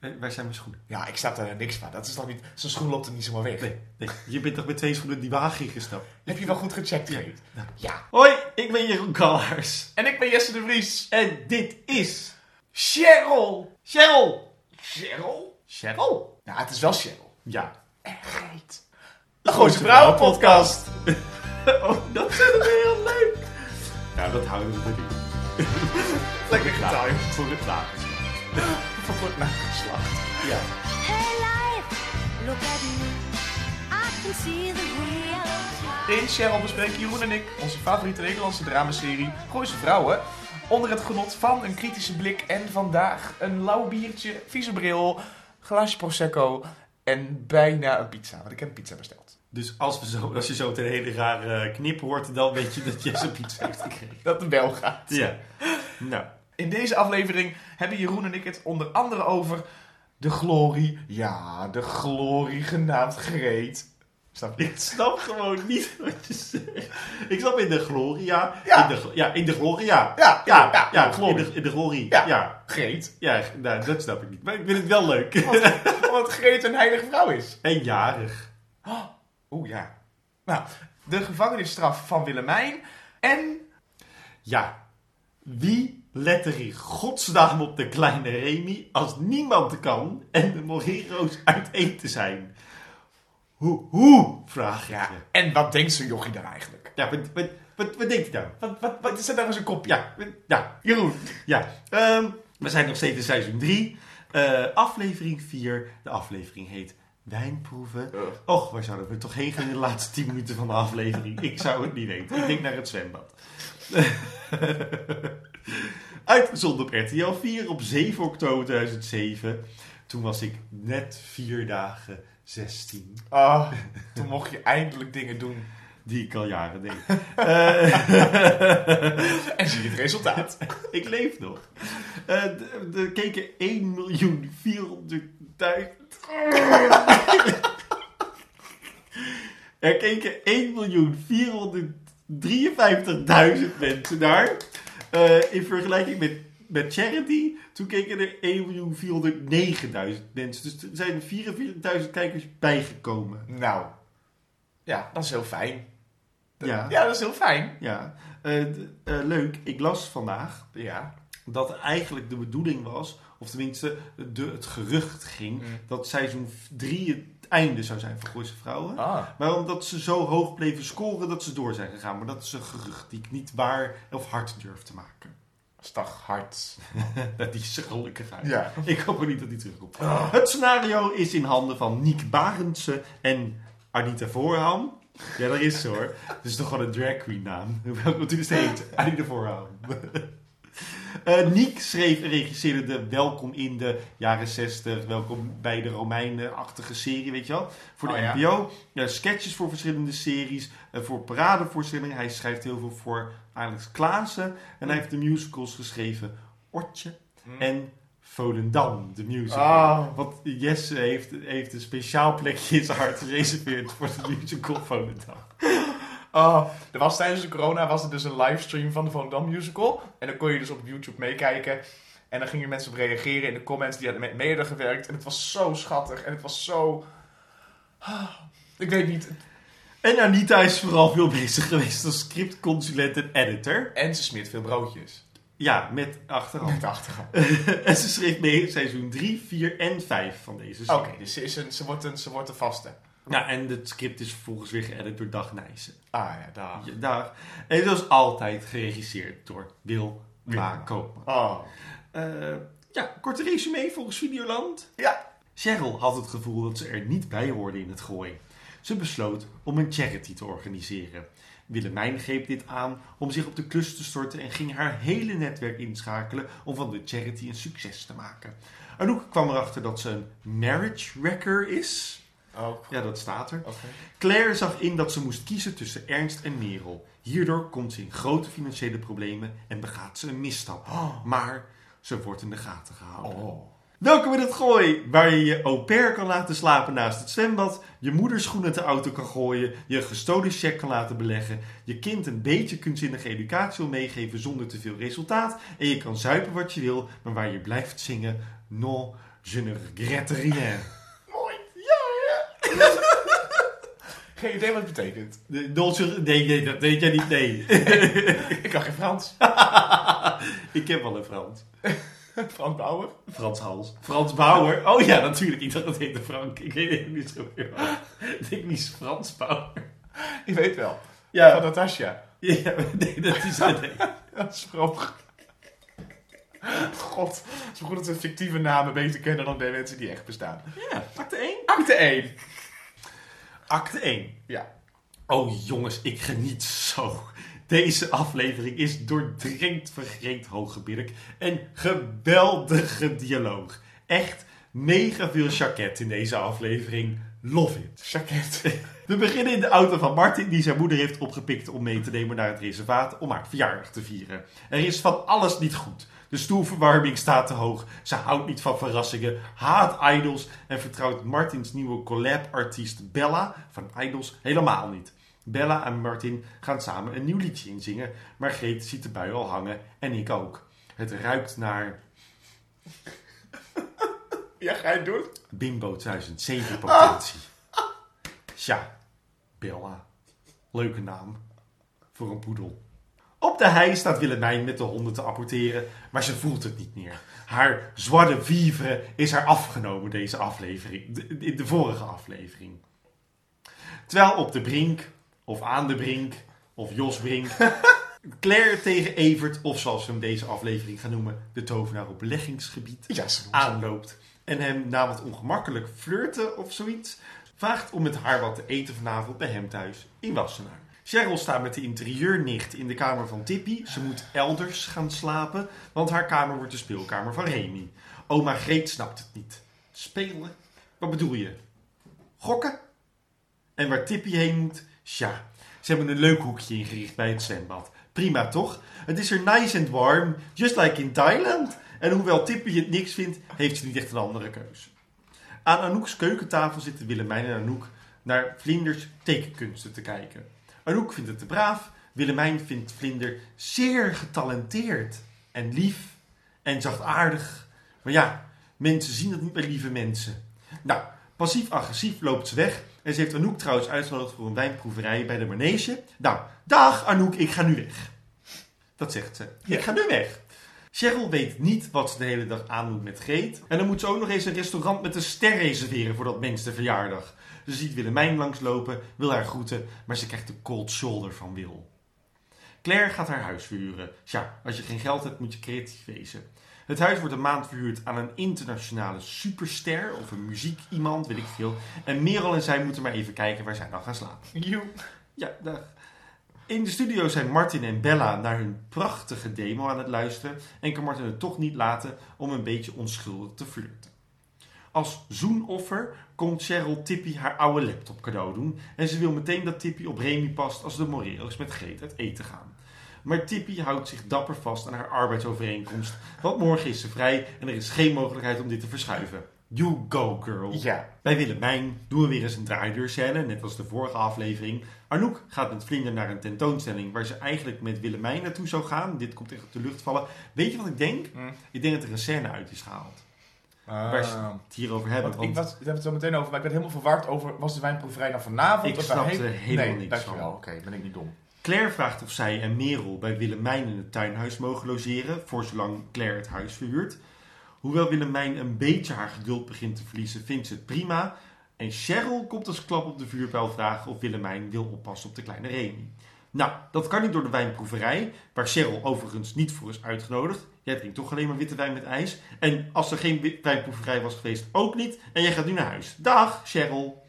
Waar zijn mijn schoenen? Ja, ik snap daar niks van. Dat is toch niet... Zijn schoen loopt er niet zomaar weg. Nee, nee. Je bent toch met twee schoenen die wagen ingestapt? Heb je wel goed gecheckt, Geet? Ja. Ja. Hoi, ik ben Jeroen Kallaars. En ik ben Jesse de Vries. En dit is... Cheryl! Cheryl! Cheryl? Cheryl? Ja, het is wel Cheryl. Ja. En Geet. De Gooise Vrouwenpodcast. Oh, dat vinden we heel leuk. Ja, dat houden we erin. Lekker getimed. Voor het nageslacht. Voor kort na geslacht. Ja. Hey life, look at me. I can see the real In Cheryl bespreken Jeroen en ik onze favoriete Nederlandse dramaserie Gooise Vrouwen. Onder het genot van een kritische blik en vandaag een lauw biertje, vieze bril, glaasje prosecco en bijna een pizza. Want ik heb een pizza besteld. Dus als, we zo, als je zo ten hele rare knip hoort, dan weet je dat Jesse pizza heeft gekregen. Dat het wel gaat. Ja. Nou. In deze aflevering hebben Jeroen en ik het onder andere over de glorie. Ja, de glorie genaamd Greet. Snap je? Ik snap gewoon niet wat je zegt. Ik snap in de gloria. Ja. In de, ja, in de gloria. Ja, Ja, ja, ja, de glorie. In, de, in de glorie. Ja. Ja. Greet. Ja, nou, dat snap ik niet. Maar ik vind het wel leuk. Omdat Greet een heilige vrouw is. En jarig. Oeh ja. Nou, de gevangenisstraf van Willemijn en Ja. Wie let er in godsnaam op de kleine Remy als niemand kan en de Morero's uiteen te zijn? Hoe, hoe? Vraag je. Ja, en wat denkt zo'n jochie dan eigenlijk? ja wat, wat, wat, wat denk je nou? Wat, wat, wat is er nou in zijn kopje? Ja, ja, Jeroen. Ja, ehm, we zijn nog steeds in seizoen 3. aflevering 4. De aflevering heet Wijnproeven. Ugh. Och, waar zouden we toch heen gaan in de laatste 10 minuten van de aflevering? Ik zou het niet weten. Ik denk naar het zwembad. Uitgezonden op RTL 4 op 7 oktober 2007. Toen was ik net vier dagen 16. Ah, toen mocht je eindelijk dingen doen. Die ik al jaren deed. Eh, En zie je het resultaat. Ik leef nog. De- Er keken 1 miljoen 400.000. Er keken 1 miljoen 453.000 mensen naar. Eh, in vergelijking met, met Charity, toen keken er 1 miljoen 409.000 mensen. Dus er zijn 44.000 kijkers bijgekomen. Nou, ja, dat is heel fijn. Ja, Ja, dat is heel fijn. ja. Eh, eh, leuk, ik las vandaag Ja. dat eigenlijk de bedoeling was, of tenminste de, het gerucht ging, Mm. dat seizoen 3 het einde zou zijn voor Gooise Vrouwen. Ah. Maar omdat ze zo hoog bleven scoren, dat ze door zijn gegaan. Maar dat is een gerucht die ik niet waar of hard durf te maken. Dat toch hard. die is er gelukkig uit. Ja. Ik hoop ook niet dat die terugkomt. Ah. Het scenario is in handen van Niek Barendse en Anita Voorham. Ja, dat is ze hoor. Dat is toch gewoon een drag queen naam. Wat u heet? Anita Voorham. Eh Niek schreef en regisseerde de Welkom in de jaren 60, Welkom bij de Romeinen-achtige serie, weet je wel? Voor de Oh. NPO. Ja, sketches voor verschillende series, eh, voor paradevoorstellingen. Hij schrijft heel veel voor Alex Klaassen. En hij heeft de musicals geschreven Ortje Mm. en Volendam, de musical. Ah. Want Jesse heeft, heeft een speciaal plekje in zijn hart gereserveerd voor de musical Volendam. Oh, er was tijdens de corona was er dus een livestream van de Volendam musical. En dan kon je dus op YouTube meekijken. En dan gingen mensen op reageren in de comments. Die hadden met gewerkt. En het was zo schattig. En het was zo... Ah, Ik weet niet. En Anita is vooral veel bezig geweest als scriptconsulent en editor. En ze smeert veel broodjes. Ja, met achterhand. Met de achtergrond. en ze schreef mee seizoen 3, 4 en 5 van deze Oké, serie. dus ze, is een, ze, wordt een, ze wordt een vaste. Ja, en het script is vervolgens weer geëdit door Dag Nijssen. Ah ja, daar. Ja, daar. En zoals altijd geregisseerd door Wil. Ma Koopman. Oh. Eh, ja, korte resume volgens Videoland. Ja. Cheryl had het gevoel dat ze er niet bij hoorde in het gooi. Ze besloot om een charity te organiseren. Willemijn greep dit aan om zich op de klus te storten en ging haar hele netwerk inschakelen om van de charity een succes te maken. Anouk kwam erachter dat ze een marriage wrecker is. Oh, Ja, dat staat er. Claire zag in dat ze moest kiezen tussen Ernst en Merel. Hierdoor komt ze in grote financiële problemen en begaat ze een misstap. Maar ze wordt in de gaten gehouden. Oh. Welkom in het gooi, waar je je au pair kan laten slapen naast het zwembad, je moeder schoenen uit de auto kan gooien, je gestolen cheque kan laten beleggen, je kind een beetje kunstzinnige educatie wil meegeven zonder te veel resultaat en je kan zuipen wat je wil, maar waar je blijft zingen, non, je ne regrette rien. Geen idee wat het betekent. De- je- nee, nee, dat weet jij niet, nee. Ik kan geen Frans. Ik heb wel een Frans. Frans Bauer. Frans Hals. Frans Bauer. Oh ja, natuurlijk. Ik dacht dat heette Frank. Ik weet het niet zo meer. Ik denk niet Frans Bauer. Je weet wel. Van Ja, Natasja. ja nee, dat is het. Nee. Dat is vroeg. God, het is goed dat we fictieve namen beter kennen dan de mensen die echt bestaan. Ja, acte 1. Acte 1. Acte 1. Ja. Oh jongens, ik geniet zo. Deze aflevering is doordrenkt vergreed hooggebillig en geweldige dialoog. Echt mega veel chaket in deze aflevering. Love it. Jacket. We beginnen in de auto van Martin, die zijn moeder heeft opgepikt om mee te nemen naar het reservaat om haar verjaardag te vieren. Er is van alles niet goed. De stoelverwarming staat te hoog. Ze houdt niet van verrassingen, haat idols en vertrouwt Martins nieuwe collab-artiest Bella van Idols helemaal niet. Bella en Martin gaan samen een nieuw liedje inzingen, maar Greet ziet de bui al hangen en ik ook. Het ruikt naar Ja, ga je doen? Bimbo 2007 potentie. Tja, Bella. Leuke naam. Voor een poedel. Op de hei staat Willemijn met de honden te apporteren, maar ze voelt het niet meer. Haar zwarte vivre is haar afgenomen deze aflevering, de- in de vorige aflevering. Terwijl op de brink, of aan de brink, of Jos Brink, Claire tegen Evert, of zoals we hem deze aflevering gaan noemen, de tovenaar op beleggingsgebied, aanloopt en hem na wat ongemakkelijk flirten of zoiets vraagt om met haar wat te eten vanavond bij hem thuis in Wassenaar. Cheryl staat met de interieurnicht in de kamer van Tippy. Ze moet elders gaan slapen, want haar kamer wordt de speelkamer van Remy. Oma Greet snapt het niet. Spelen? Wat bedoel je? Gokken? En waar Tippy heen moet? Tja, ze hebben een leuk hoekje ingericht bij het zwembad. Prima toch? Het is er nice and warm, just like in Thailand. En hoewel Tippy het niks vindt, heeft ze niet echt een andere keus. Aan Anouk's keukentafel zitten Willemijn en Anouk naar Vlinders tekenkunsten te kijken. Anouk vindt het te braaf. Willemijn vindt Vlinder zeer getalenteerd en lief en zachtaardig. Maar ja, mensen zien dat niet bij lieve mensen. Nou, passief-agressief loopt ze weg. En ze heeft Anouk trouwens uitgenodigd voor een wijnproeverij bij de manege. Nou, dag Anouk, ik ga nu weg. Dat zegt ze. Ik ga nu weg. Cheryl weet niet wat ze de hele dag aandoet met Greet. En dan moet ze ook nog eens een restaurant met een ster reserveren voor dat mens de verjaardag. Ze ziet Willemijn langslopen, wil haar groeten, maar ze krijgt de cold shoulder van Wil. Claire gaat haar huis verhuren. Tja, als je geen geld hebt moet je creatief wezen. Het huis wordt een maand verhuurd aan een internationale superster of een muziek iemand, weet ik veel. En Merel en zij moeten maar even kijken waar zij dan gaan slapen. Joe. Ja, dag. In de studio zijn Martin en Bella naar hun prachtige demo aan het luisteren en kan Martin het toch niet laten om een beetje onschuldig te flirten. Als zoenoffer komt Cheryl Tippy haar oude laptop cadeau doen en ze wil meteen dat Tippy op Remy past als de Moreels met Greet uit eten gaan. Maar Tippy houdt zich dapper vast aan haar arbeidsovereenkomst, want morgen is ze vrij en er is geen mogelijkheid om dit te verschuiven. You go, girl. Ja. Bij Willemijn doen we weer eens een draaideurscène, net als de vorige aflevering. Arnoek gaat met Vlinder naar een tentoonstelling waar ze eigenlijk met Willemijn naartoe zou gaan. Dit komt echt op de lucht vallen. Weet je wat ik denk? Hm. Ik denk dat er een scène uit is gehaald. Waar ze het hierover hebben. Want ik Want was, daar hebben we het zo meteen over, maar ik ben helemaal verward over, was de wijnproeverij nou vanavond? Ik of snapte waarheen? helemaal nee, niks dankjewel. van. Oké, ben ik niet dom. Claire vraagt of zij en Merel bij Willemijn in het tuinhuis mogen logeren, voor zolang Claire het huis verhuurt. Hoewel Willemijn een beetje haar geduld begint te verliezen, vindt ze het prima. En Cheryl komt als klap op de vuurpijl vragen of Willemijn wil oppassen op de kleine Remy. Nou, dat kan niet door de wijnproeverij, waar Cheryl overigens niet voor is uitgenodigd. Jij drinkt toch alleen maar witte wijn met ijs. En als er geen wi- wijnproeverij was geweest, ook niet. En jij gaat nu naar huis. Dag, Cheryl.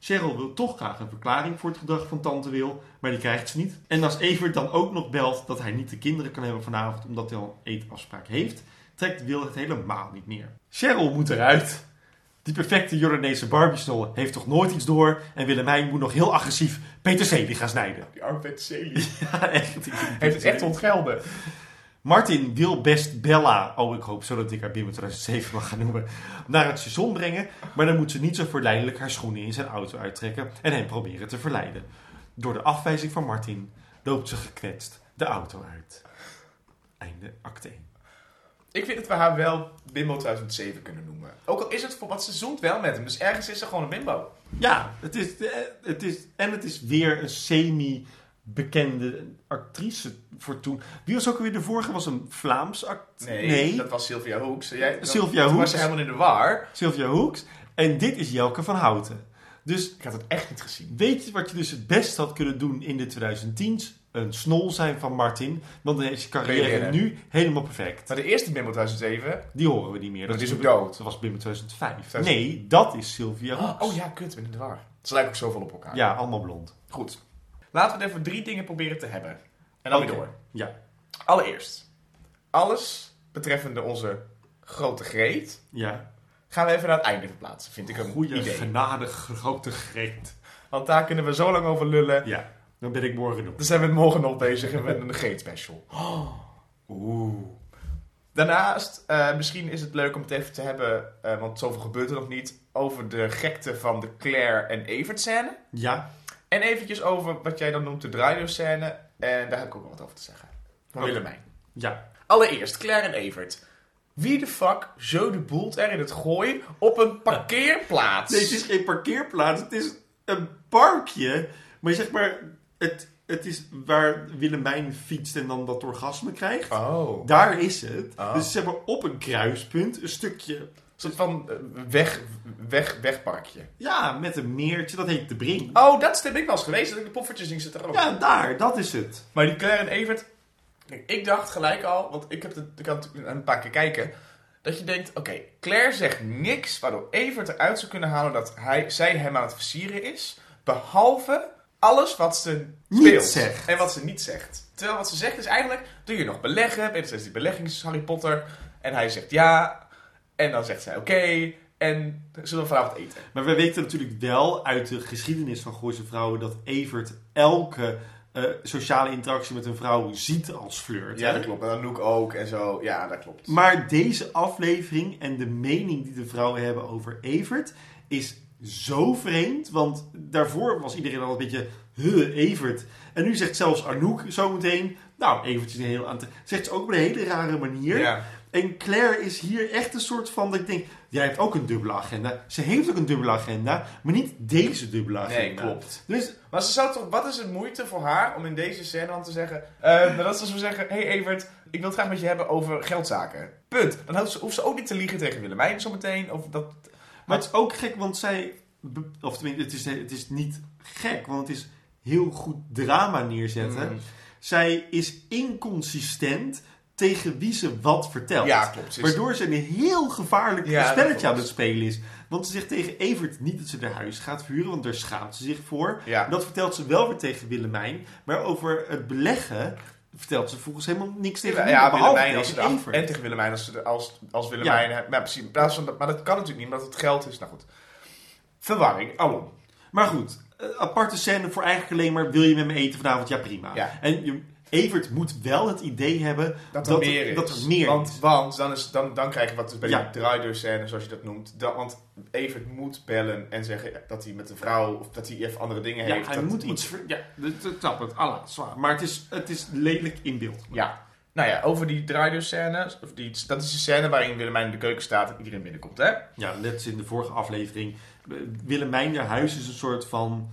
Cheryl wil toch graag een verklaring voor het gedrag van tante Wil, maar die krijgt ze niet. En als Evert dan ook nog belt dat hij niet de kinderen kan hebben vanavond omdat hij al een eetafspraak heeft, trekt Wil het helemaal niet meer. Cheryl moet eruit. Die perfecte Jordaanese Barbie-snol heeft toch nooit iets door en Willemijn moet nog heel agressief peterselie gaan snijden. Die arme Peterselie Ja, echt. heeft het echt ontgelden. Martin wil best Bella, oh ik hoop zo dat ik haar binnen 2007 mag gaan noemen, naar het station brengen. Maar dan moet ze niet zo verleidelijk haar schoenen in zijn auto uittrekken en hem proberen te verleiden. Door de afwijzing van Martin loopt ze gekwetst de auto uit. Einde acte 1. Ik vind dat we haar wel Bimbo 2007 kunnen noemen. Ook al is het voor wat ze zoent wel met hem. Dus ergens is ze gewoon een bimbo. Ja, het is, eh, het is, en het is weer een semi-bekende actrice voor toen. Wie was ook alweer de vorige? Was een Vlaams act? Nee, dat was Sylvia Hoeks. Jij, Sylvia toen Hoeks. was ze helemaal in de war. Sylvia Hoeks. En dit is Jelke van Houten. Dus Ik had het echt niet gezien. weet je wat je dus het best had kunnen doen in de 2010's? Een snol zijn van Martin. Want dan is je carrière nu helemaal perfect. Maar de eerste Bimbo 2007... Die horen we niet meer. Dat is ook dood. Dat was binnen 2005. 2000. Nee, dat is Sylvia Hoeks. Oh ja, kut, ik ben in de war. Ze lijken ook zoveel op elkaar. Ja, allemaal blond. Goed. Laten we even drie dingen proberen te hebben. En dan Oké. weer door. Ja. Allereerst. Alles betreffende onze grote greet... Ja. gaan we even naar het einde verplaatsen. Vind ik een Goeie idee. genade grote greet. Want daar kunnen we zo lang over lullen. Ja, dan ben ik morgen nog. Dan zijn we morgen nog bezig met een greet special. Oeh. Daarnaast, eh, misschien is het leuk om het even te hebben, eh, want zoveel gebeurt er nog niet, over de gekte van de Claire en Evert scène. Ja. En eventjes over wat jij dan noemt de draaideur scène. En daar heb ik ook nog wat over te zeggen. Van Oké. Willemijn. Ja. Allereerst, Claire en Evert. Wie de fuck zo de boelt er in het gooi op een parkeerplaats? Nee, het is geen parkeerplaats. Het is een parkje. Maar zeg maar, het, het is waar Willemijn fietst en dan dat orgasme krijgt. Oh. Daar is het. Oh. Dus zeg maar op een kruispunt, een stukje, Een soort van eh, weg, weg, wegparkje. ja, met een meertje. Dat heet de Brink. Oh, dat heb ik wel eens gelezen. Dat ik de poffertjes zien zitten er ook. Ja, daar, dat is het. Maar die Claire en Evert... Ik dacht gelijk al, want ik heb het, ik had een paar keer kijken... Dat je denkt, oké, Claire zegt niks waardoor Evert eruit zou kunnen halen dat hij, zij hem aan het versieren is. Behalve alles wat ze Niet speelt. zegt. En wat ze niet zegt. Terwijl wat ze zegt is eigenlijk, doe je nog beleggen? Ben je die beleggings Harry Potter? En hij zegt ja. En dan zegt zij oké. En zullen we vanavond eten? Maar we weten natuurlijk wel uit de geschiedenis van Gooise Vrouwen dat Evert elke eh, sociale interactie met een vrouw ziet als flirt. Ja, hè? dat klopt. En Anouk ook en zo. Ja, dat klopt. Maar deze aflevering en de mening die de vrouwen hebben over Evert is zo vreemd. Want daarvoor was iedereen al een beetje, huh, Evert. En nu zegt zelfs Anouk zometeen, nou, Evert is een heel aan Zegt ze ook op een hele rare manier. Ja. En Claire is hier echt een soort van, dat ik denk, jij hebt ook een dubbele agenda. Ze heeft ook een dubbele agenda, maar niet deze dubbele agenda. Nee, klopt. Dus Maar ze zou toch, wat is het moeite voor haar om in deze scène dan te zeggen, eh, dat ze zo zeggen, hey Evert, ik wil het graag met je hebben over geldzaken. Punt. Dan hoeft ze, hoeft ze ook niet te liegen tegen Willemijn zometeen. Of dat, Maar het is ook gek, want zij... Of tenminste, het is, het is niet gek, want het is heel goed drama neerzetten. Mm. Zij is inconsistent tegen wie ze wat vertelt. Ja, klopt. Waardoor ze een heel gevaarlijk Ja, spelletje aan het spelen is. Want ze zegt tegen Evert niet dat ze haar huis gaat vuren, want daar schaamt ze zich voor. Ja. Dat vertelt ze wel weer tegen Willemijn. Maar over het beleggen vertelt ze volgens helemaal niks tegen Ja, ja, Willemijn als ze en tegen Willemijn als, de- als, als Willemijn... Ja. Maar, precies, van, dat- maar dat kan natuurlijk niet, omdat het geld is. Nou goed. Verwarring, alom. Maar goed, eh, aparte scène voor eigenlijk alleen maar wil je met me eten vanavond? Ja, prima. Ja. En je, Evert moet wel het idee hebben Dat er meer is. dat er meer want, is. Want dan, is, dan, dan krijg je wat dus bij Ja. die draaideurscène, zoals je dat noemt. Dan, want Evert moet bellen en zeggen dat hij met een vrouw, of dat hij even andere dingen Ja, heeft. hij dat moet iets... ver- Ja, dat, dat snap het. Allah, zwaar. Maar het is, het is lelijk in beeld. Ja. Nou ja, over die draaideurscène, of die, dat is de scène waarin Willemijn in de keuken staat en iedereen binnenkomt, hè? Ja, net als in de vorige aflevering. eh, Willemijn haar huis is een soort van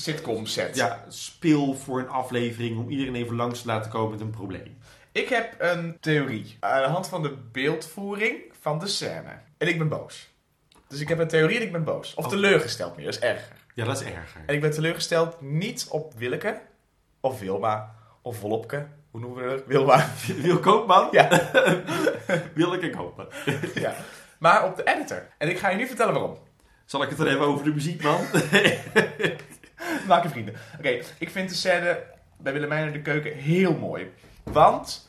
Sitcom set. ja, speel voor een aflevering om iedereen even langs te laten komen met een probleem. Ik heb een theorie aan de hand van de beeldvoering van de scène. En ik ben boos. Dus ik heb een theorie en ik ben boos. Of Oh. teleurgesteld meer, dat is erger. Ja, dat is erger. En ik ben teleurgesteld niet op Willeke, of Wilma, of Wolopke. Hoe noemen we dat? Wilma. Wil Koopman? Ja. Wil ik er kopen. ja. Maar op de editor. En ik ga je nu vertellen waarom. Zal ik het dan even over de muziek, man? Maak je vrienden. Oké, ik vind de scène bij Willemijn in de keuken heel mooi. Want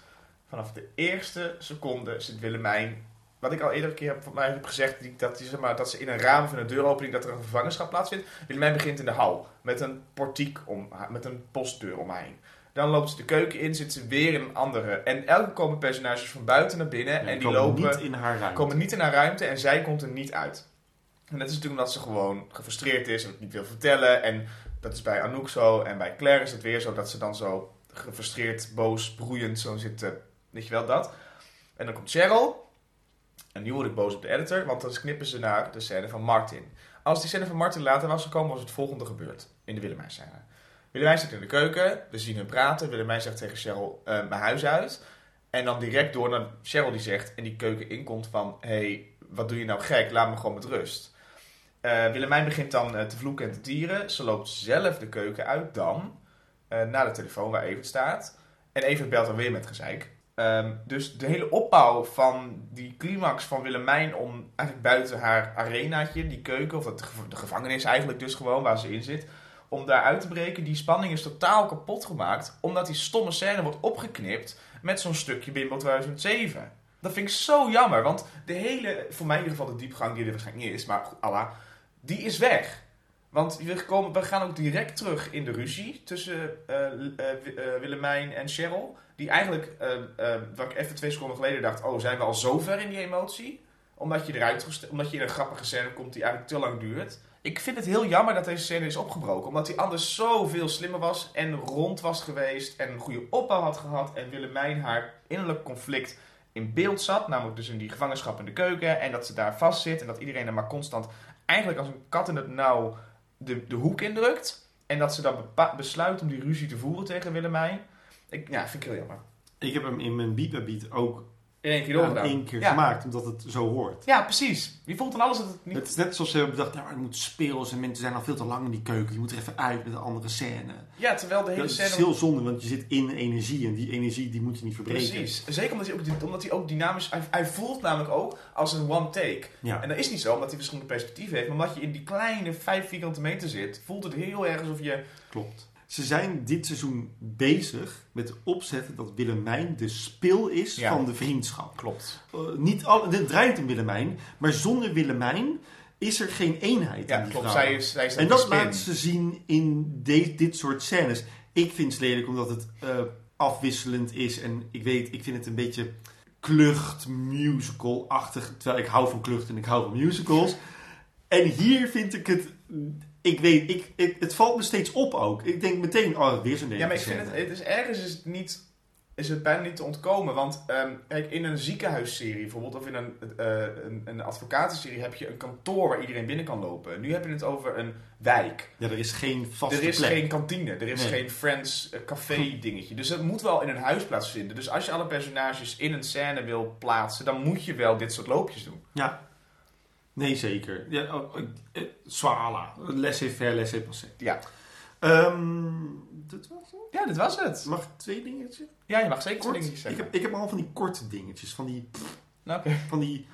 vanaf de eerste seconde zit Willemijn... Wat ik al eerder een keer heb, van mij heb gezegd, die, dat, die, zeg maar, dat ze in een raam van een deuropening, dat er een gevangenschap plaatsvindt. Willemijn begint in de hal, met een portiek om, met een postdeur om haar heen. Dan loopt ze de keuken in, zit ze weer in een andere. En elke komen personages van buiten naar binnen en die komen lopen niet in haar ruimte. komen niet in haar ruimte en zij komt er niet uit. En dat is natuurlijk omdat ze gewoon gefrustreerd is en het niet wil vertellen. En dat is bij Anouk zo. En bij Claire is het weer zo dat ze dan zo gefrustreerd, boos, broeiend zo zit. te- weet je wel, dat. En dan komt Cheryl. En nu word ik boos op de editor, want dan knippen ze naar de scène van Martin. Als die scène van Martin later was gekomen, was het volgende gebeurd. In de Willemijn scène. Willemijn zit in de keuken, we zien hem praten. Willemijn zegt tegen Cheryl, eh, mijn huis uit. En dan direct door naar Cheryl die zegt, en die keuken inkomt van... hey, wat doe je nou gek, laat me gewoon met rust. Eh, Willemijn begint dan eh, te vloeken en te tieren. Ze loopt zelf de keuken uit dan, eh, naar de telefoon waar Evert staat. En Evert belt dan weer met gezeik. Ehm, dus de hele opbouw van die climax van Willemijn om eigenlijk buiten haar arenaatje, die keuken, of het, de gevangenis eigenlijk dus gewoon, waar ze in zit, om daar uit te breken, die spanning is totaal kapot gemaakt, omdat die stomme scène wordt opgeknipt met zo'n stukje Bimbo 2007. Dat vind ik zo jammer, want de hele, voor mij in ieder geval de diepgang die er waarschijnlijk niet is, maar Allah, die is weg. Want we, we gaan ook direct terug in de ruzie tussen eh, eh, eh, Willemijn en Cheryl. Die eigenlijk, wat ik even twee seconden geleden dacht, oh, zijn we al zo ver in die emotie? Omdat je, eruit omdat je in een grappige scène komt die eigenlijk te lang duurt. Ik vind het heel jammer dat deze scène is opgebroken. Omdat hij anders zoveel slimmer was en rond was geweest. En een goede opbouw had gehad. En Willemijn haar innerlijk conflict in beeld zat. Namelijk dus in die gevangenschap in de keuken. En dat ze daar vast zit. En dat iedereen er maar constant eigenlijk als een kat in het nauw de, de hoek indrukt. En dat ze dan besluit om die ruzie te voeren tegen Willemijn. Ik, ja, vind ik heel jammer. Ik heb hem in mijn Beat Beat ook In één keer aan doorgedaan. één keer gemaakt, omdat het zo hoort. Ja, precies. Je voelt dan alles dat het niet... Het is net alsof ze hebben bedacht, nou, het moet speels en mensen zijn al veel te lang in die keuken. Je moet er even uit met een andere scène. Ja, terwijl de hele Dat is heel zonde, want je zit in energie en die energie die moet je niet verbreken. Precies. Zeker omdat hij ook, omdat hij ook dynamisch... Hij, hij voelt namelijk ook als een one take. Ja. En dat is niet zo omdat hij verschillende perspectieven heeft. Maar omdat je in die kleine 5 vierkante meter zit... voelt het heel erg alsof je... Klopt. Ze zijn dit seizoen bezig met het opzetten dat Willemijn de spil is Ja. van de vriendschap. Klopt. Eh, niet al, dit draait om Willemijn, maar zonder Willemijn is er geen eenheid Ja, in die klopt. vrouw. Zij is, zij is En dat laat ze zien in de- dit soort scènes. Ik vind het lelijk omdat het eh, afwisselend is. En ik weet, ik vind het een beetje klucht, musical-achtig. Terwijl ik hou van klucht en ik hou van musicals. En hier vind ik het... Ik weet, ik, ik- het valt me steeds op ook. Ik denk meteen, oh, weer zo'n Ja, maar ik vind het, het is ergens is het niet, is het bijna niet te ontkomen. Want ehm, kijk, in een ziekenhuisserie bijvoorbeeld, of in een, eh, een, een advocatenserie, heb je een kantoor waar iedereen binnen kan lopen. Nu heb je het over een wijk. Ja, er is geen vaste er is plek. geen kantine, er is Nee. geen Friends eh, café dingetje. Dus het moet wel in een huis plaatsvinden. Dus als je alle personages in een scène wil plaatsen, dan moet je wel dit soort loopjes doen. Ja. Nee, zeker. Ja, oh, eh, Swala. Laissez-faire, laissez-passer. Ja. Ehm, dat was het. Ja, dit was het. Mag ik twee dingetjes? Ja, je mag zeker twee dingetjes Ik zeggen. heb, ik heb al van die korte dingetjes. Van die, Nou, Oké. van die,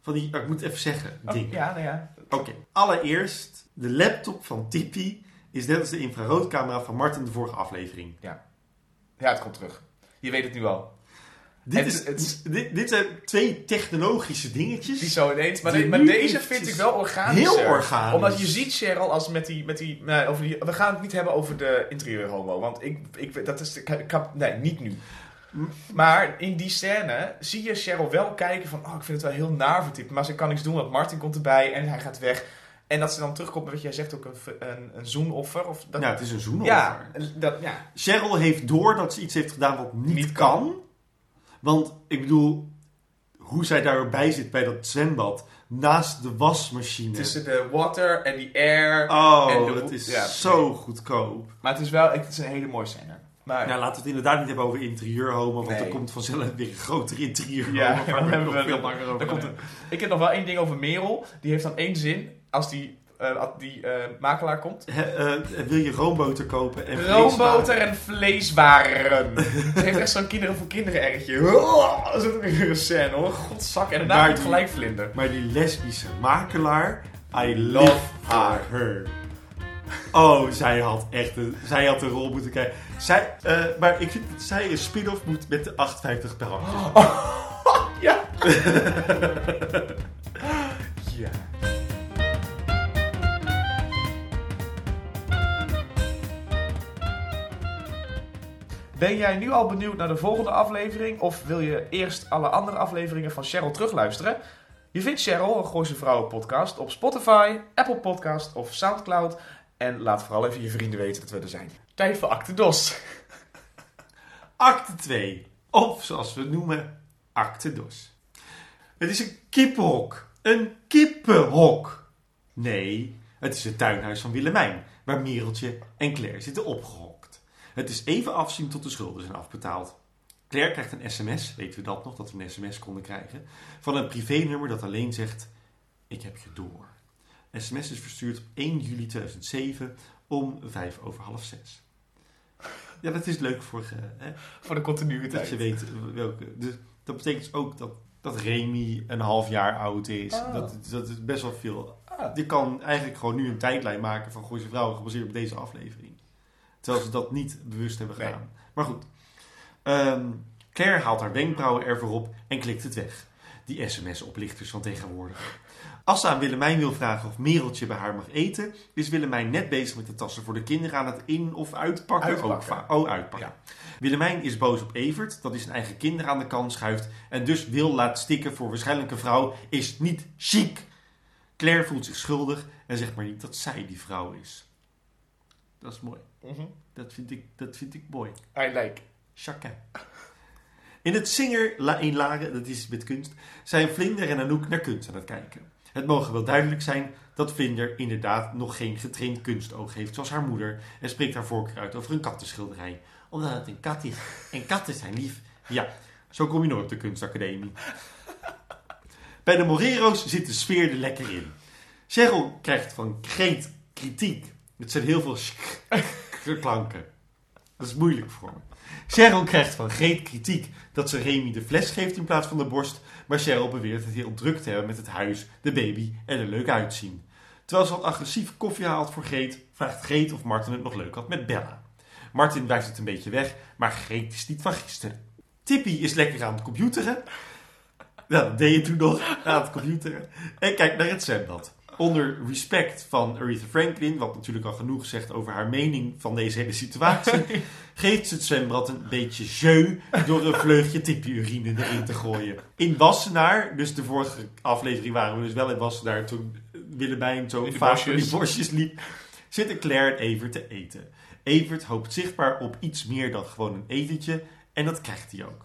van die oh, ik moet even zeggen, Oh, dingen. ja, nou ja. Oké, allereerst, de laptop van Tippy is net als de infraroodcamera van Martin de vorige aflevering. Ja, het komt terug. Je weet het nu al. Dit, is, het- dit, dit zijn twee technologische dingetjes. Die zo ineens. Maar, de- maar deze vind ik wel organisch. Heel organisch. Omdat je ziet Cheryl als met die... Met die, nee, over die we gaan het niet hebben over de interieur homo. Want ik, ik, dat is... Ik, ik heb- nee, niet nu. Maar in die scène zie je Cheryl wel kijken van... Oh, ik vind het wel heel naar. Maar ze kan niks doen, want Martin komt erbij en hij gaat weg. En dat ze dan terugkomt met wat jij zegt, ook een, een, een zoenoffer. Of dat, Ja, het is een zoenoffer. ja, dat, ja. Cheryl heeft door dat ze iets heeft gedaan wat niet, Niet kan. Want, ik bedoel, hoe zij daarbij zit bij dat zwembad, naast de wasmachine. Tussen de water en die air. Oh, dat is ja, zo goedkoop. Maar het is wel het is een hele mooie scène. Maar, Nou, laten we het inderdaad niet hebben over interieur-homo, want Nee. er komt vanzelf weer een groter interieur Ja, we hebben nog we- veel langer over komt. Ik heb nog wel één ding over Merel. Die heeft dan één zin. Als die, die eh, makelaar komt. Eh, wil je roomboter kopen en Roomboter en vleeswaren. Ze heeft echt zo'n kinderen voor kinderen ergetje. Oh, dat is ook weer een scène hoor. Godzak. En daarna die- gelijk vlinder. Maar die lesbische makelaar, I Love haar. her. Oh, zij had echt een, zij had een rol moeten krijgen. Zij, eh, maar ik vind dat zij een spin-off moet met de 850 per handje. Ja. ja. Ben jij nu al benieuwd naar de volgende aflevering? Of wil je eerst alle andere afleveringen van Cheryl terugluisteren? Je vindt Cheryl, een Gooise Vrouwen podcast, op Spotify, Apple Podcast of Soundcloud. En laat vooral even je vrienden weten dat we er zijn. Tijd voor Acte Dos. Acte 2. Of zoals we het noemen, Acte Dos. Het is een kippenhok. Een kippenhok. Nee, het is het tuinhuis van Willemijn, waar Mereltje en Claire zitten opgehokt. Het is even afzien tot de schulden zijn afbetaald. Claire krijgt een sms, weten we dat nog, dat we een sms konden krijgen, van een privénummer dat alleen zegt, ik heb je door. SMS is verstuurd op 1 juli 2007 om vijf over half zes. Ja, dat is leuk voor, eh, hè, Voor de continuïteit. dat je weet welke. Dus dat betekent ook dat, dat Remy een half jaar oud is. Oh. Dat, dat is best wel veel. Ah. Je kan eigenlijk gewoon nu een tijdlijn maken van Gooise Vrouwen gebaseerd op deze aflevering. Terwijl ze dat niet bewust hebben Nee. gedaan. Maar goed. Ehm, Claire haalt haar wenkbrauwen ervoor op en klikt het weg. Die sms-oplichters van tegenwoordig. Als ze aan Willemijn wil vragen of Mereltje bij haar mag eten, is Willemijn net bezig met de tassen voor de kinderen aan het in- of uitpakken. Uitpakken. Ook va- oh, uitpakken. Willemijn is boos op Evert, dat hij zijn eigen kinderen aan de kant schuift en dus wil laat stikken voor waarschijnlijk een vrouw, is niet chic. Claire voelt zich schuldig en zegt maar niet dat zij die vrouw is. Dat is mooi. Mhm. Dat vind ik, dat vind ik mooi. I like. Chacun. In het Singer La in Laren, dat is met kunst, zijn Vlinder en Anouk naar kunst aan het kijken. Het mogen wel duidelijk zijn dat Vlinder inderdaad nog geen getraind kunstoog heeft zoals haar moeder en spreekt haar voorkeur uit over een kattenschilderij. Omdat het een kat is. En katten zijn lief. Ja, zo kom je nooit op de kunstacademie. Bij de Morero's zit de sfeer er lekker in. Cheryl krijgt van Greet kritiek. Het zijn heel veel sk- klanken. Dat is moeilijk voor me. Cheryl krijgt van Greet kritiek dat ze Remy de fles geeft in plaats van de borst. Maar Cheryl beweert het heel druk te hebben met het huis, de baby en er leuk uitzien. Terwijl ze wat agressief koffie haalt voor Greet, vraagt Greet of Martin het nog leuk had met Bella. Martin wijst het een beetje weg, maar Greet is niet van gisteren. Tippy is lekker aan het computeren. Dat deed je toen nog, aan het computeren. En kijkt naar het zwembad. Onder respect van Aretha Franklin, wat natuurlijk al genoeg zegt over haar mening van deze hele situatie, geeft ze het zwembad een beetje jeu door een vleugje tippie-urine erin te gooien. In Wassenaar, dus de vorige aflevering waren we dus wel in Wassenaar toen Willemijn zo In vaak door die bosjes liep, zitten Claire en Evert te eten. Evert hoopt zichtbaar op iets meer dan gewoon een etentje en dat krijgt hij ook.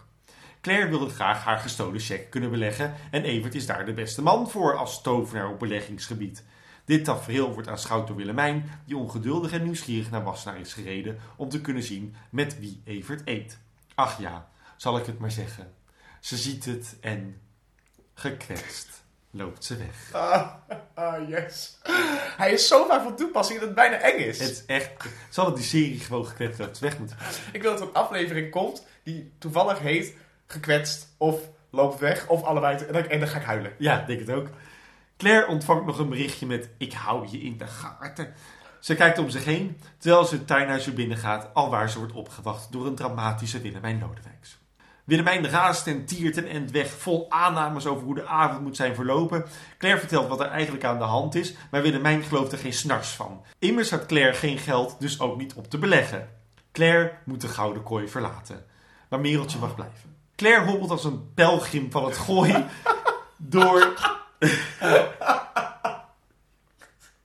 Claire wilde graag haar gestolen cheque kunnen beleggen en Evert is daar de beste man voor als tovenaar op beleggingsgebied. Dit tafereel wordt aanschouwd door Willemijn, die ongeduldig en nieuwsgierig naar Wassenaar is gereden om te kunnen zien met wie Evert eet. Ach ja, zal ik het maar zeggen. Ze ziet het en gekwetst loopt ze weg. Ah, ah, yes. Hij is zo vaak van toepassing dat het bijna eng is. Het is echt, zal het die serie gewoon gekwetst loopt ze weg moeten. Ik wil dat er een aflevering komt die toevallig heet gekwetst of loopt weg of allebei. En dan, ga ik huilen. Ja, denk het ook. Claire ontvangt nog een berichtje met ik hou je in de gaten. Ze kijkt om zich heen, terwijl ze het tuinhuis weer binnengaat, alwaar ze wordt opgewacht door een dramatische Willemijn Lodewijks. Willemijn raast en tiert en end weg, vol aannames over hoe de avond moet zijn verlopen. Claire vertelt wat er eigenlijk aan de hand is, maar Willemijn gelooft er geen snars van. Immers had Claire geen geld, dus ook niet op te beleggen. Claire moet de gouden kooi verlaten, maar Mereltje mag blijven. Claire hobbelt als een pelgrim van het gooi door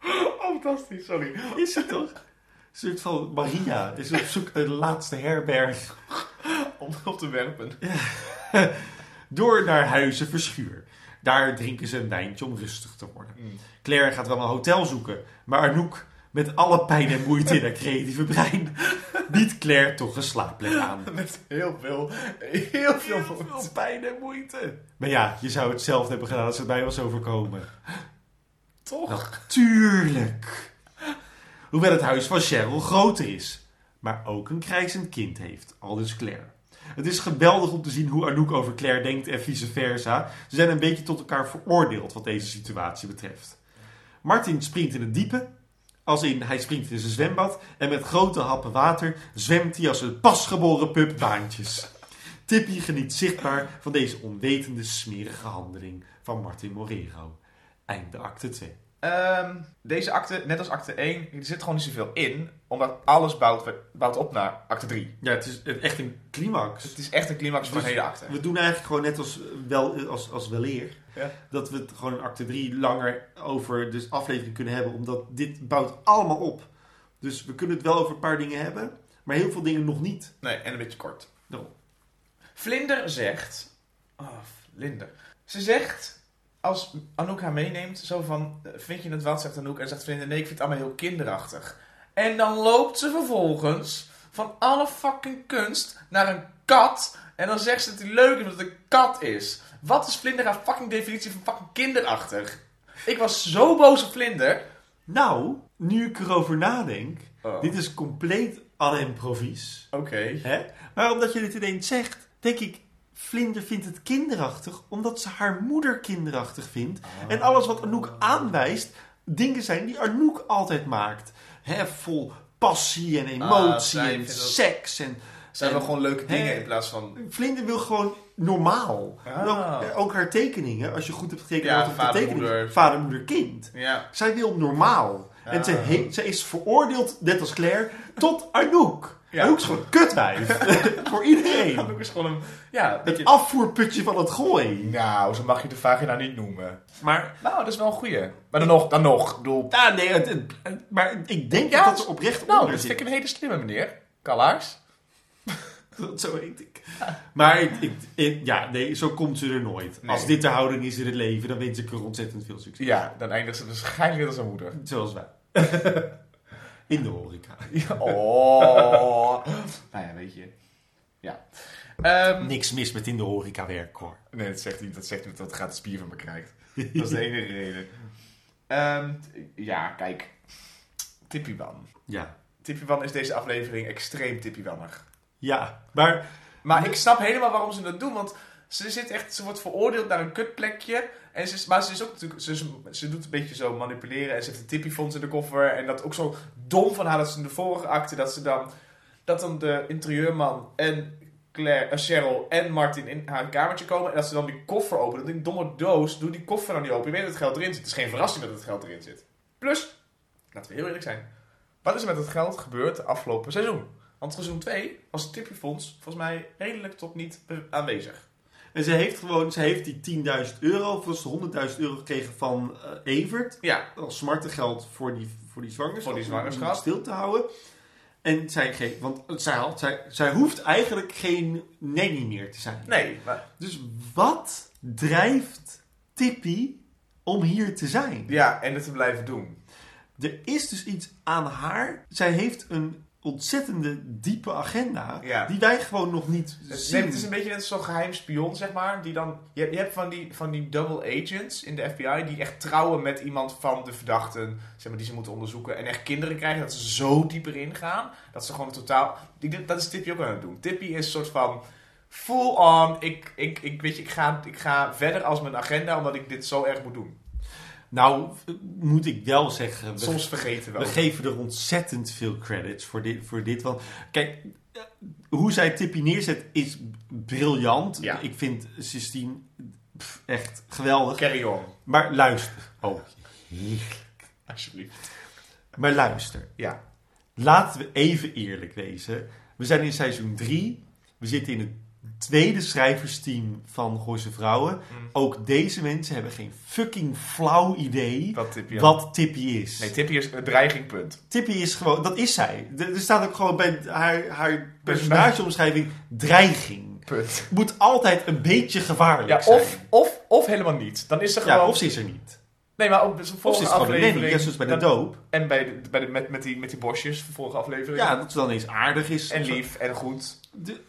Oh, fantastisch, sorry. Is het toch? Een soort van Maria is op zoek naar de laatste herberg. Om op te werpen. Door naar Huizen Verschuur. Daar drinken ze een wijntje om rustig te worden. Claire gaat wel een hotel zoeken, maar Anouk, met alle pijn en moeite in haar creatieve brein, biedt Claire toch een slaapplek aan. Met heel veel, heel veel pijn en moeite. Maar ja, je zou hetzelfde hebben gedaan als het mij was overkomen. Toch? Natuurlijk. Hoewel het huis van Cheryl groter is, maar ook een krijzend kind heeft, al dus Claire. Het is geweldig om te zien hoe Anouk over Claire denkt en vice versa. Ze zijn een beetje tot elkaar veroordeeld wat deze situatie betreft. Martin springt in het diepe, als in hij springt in zijn zwembad en met grote happen water zwemt hij als een pasgeboren pup baantjes. Tippy geniet zichtbaar van deze onwetende smerige handeling van Martin Morero. Einde acte 2. Ehm, deze acte, net als acte 1, er zit gewoon niet zoveel in. Omdat alles bouwt, bouwt op naar acte 3. Ja, het is echt een climax. Het is echt een climax van Dus een hele acte. We doen eigenlijk gewoon net als, wel, als, als weleer. Ja. Dat we het gewoon in acte 3 langer over de aflevering kunnen hebben. Omdat dit bouwt allemaal op. Dus we kunnen het wel over een paar dingen hebben. Maar heel veel dingen nog niet. Nee, en een beetje kort. Daarom. Vlinder zegt... Oh, Vlinder. Ze zegt, als Anouk haar meeneemt, zo van... Vind je het wat, zegt Anouk. En zegt Vlinder, nee, ik vind het allemaal heel kinderachtig. En dan loopt ze vervolgens van alle fucking kunst naar een kat. En dan zegt ze dat hij leuk is omdat het een kat is. Wat is Vlinder haar fucking definitie van fucking kinderachtig? Ik was zo boos op Vlinder. Nou, nu ik erover nadenk. Oh. Dit is compleet aan improvies. Oké. Maar omdat je dit ineens zegt, denk ik... Vlinder vindt het kinderachtig omdat ze haar moeder kinderachtig vindt. En alles wat Anouk aanwijst, dingen zijn die Anouk altijd maakt. Hè, vol passie en emotie Ah, zij en seks. En Zijn wel gewoon leuke dingen in plaats van... Vlinder wil gewoon normaal. Ah. Ook, ook haar tekeningen, als je goed hebt getekend Ja, op de vader, tekening- moeder. vader, moeder, kind. Ja. Zij wil normaal. En ze, Ah. ze is veroordeeld, net als Claire, tot Anouk. Ja. Anouk is gewoon een kutwijf. Voor iedereen. Anouk is gewoon een... Ja, Het afvoerputje van het gooi. Nou, zo mag je de vagina niet noemen. Maar, Nou, dat is wel een goeie. Maar dan nog, dan nog. Bedoel, ja, nee, het, het- het- maar ik denk Ja, dat dat er oprecht nou, dat vind ik een hele slimme meneer. Kallaars. Zo heet ik. Maar ik, ik- ik- ja, nee, zo komt ze er nooit. Nee. Als dit de houding is in het leven, dan wens ik er ontzettend veel succes. Ja, dan eindigt ze waarschijnlijk als haar moeder. Zoals wij. In de horeca. Oh. nou ja, weet je. Ja. Ehm, Niks mis met in de horeca werken hoor. nee, dat zegt hij, dat zegt hij dat hij gratis bier van me krijgt. Dat is de enige reden. Ehm, ja, kijk. Tippiewan. Ja. Tippiewan is deze aflevering extreem tippiewannig. Ja, maar Maar ik snap helemaal waarom ze dat doen, want ze zit echt, ze wordt veroordeeld naar een kutplekje. En ze is, maar ze is ook natuurlijk, ze, ze doet een beetje zo manipuleren en ze heeft een tippiefonds in de koffer. En dat ook zo dom van haar dat ze in de vorige acte, dat ze dan, dat dan de interieurman en Claire, eh, Cheryl en Martin in haar kamertje komen. En dat ze dan die koffer openen. Dan denk ik, domme doos, doe die koffer dan niet open. Je weet dat het geld erin zit. Het is geen verrassing dat het geld erin zit. Plus, laten we heel eerlijk zijn. Wat is er met het geld gebeurd de afgelopen seizoen? Want seizoen 2 was het tippiefonds volgens mij redelijk tot niet aanwezig. en ze heeft gewoon, ze heeft die 10.000 euro, of was het 100.000 euro gekregen van eh, Evert. Ja, Als smartengeld voor die, voor die zwangerschap. Voor die zwangerschap. om stil te houden. En zij, geeft, want zij, had, zij, zij hoeft eigenlijk geen nanny meer te zijn. nee, maar, Dus wat drijft Tippy om hier te zijn? ja, en het te blijven doen. Er is dus iets aan haar. Zij heeft een ontzettende diepe agenda. Ja. Die wij gewoon nog niet Het, zien. nee, het is een beetje net zo'n geheim spion, zeg maar. Die dan, je, hebt- je hebt van die, van die double agents in de FBI die echt trouwen met iemand van de verdachten, zeg maar, die ze moeten onderzoeken. En echt kinderen krijgen, dat ze zo diep erin gaan, dat ze gewoon totaal... Die, dat is Tippy ook aan het doen. Tippy is een soort van full on, ik, ik, ik, weet je, ik ga, ik ga verder als mijn agenda, omdat ik dit zo erg moet doen. Nou, moet ik wel zeggen. We, Soms vergeten we we geven er ontzettend veel credits voor dit. Voor dit want kijk, eh, hoe zij Tippy neerzet is briljant. Ja. Ik vind Sistine pff, echt geweldig. Carry on, Maar luister. Oh, heerlijk. alsjeblieft. Maar luister. Ja. Laten we even eerlijk wezen. We zijn in seizoen 3. We zitten in het tweede schrijversteam van Gooise Vrouwen. Mm. Ook deze mensen hebben geen fucking flauw idee Wat Tippy wat Tippy is. Nee, Tippy is een dreiging, punt. Tippy is gewoon, dat is zij. Er staat ook gewoon bij haar, haar personageomschrijving dreiging. Punt. Moet altijd een beetje gevaarlijk Ja, zijn. of, of, of helemaal niet. Dan is ze gewoon... ja, of ze is er niet. Nee, maar op ze volgende aflevering... net zoals bij de doop. En bij de, bij de, met, met, die, met die bosjes, de vorige aflevering. Ja, dat ze dan eens aardig is. En lief en goed. De-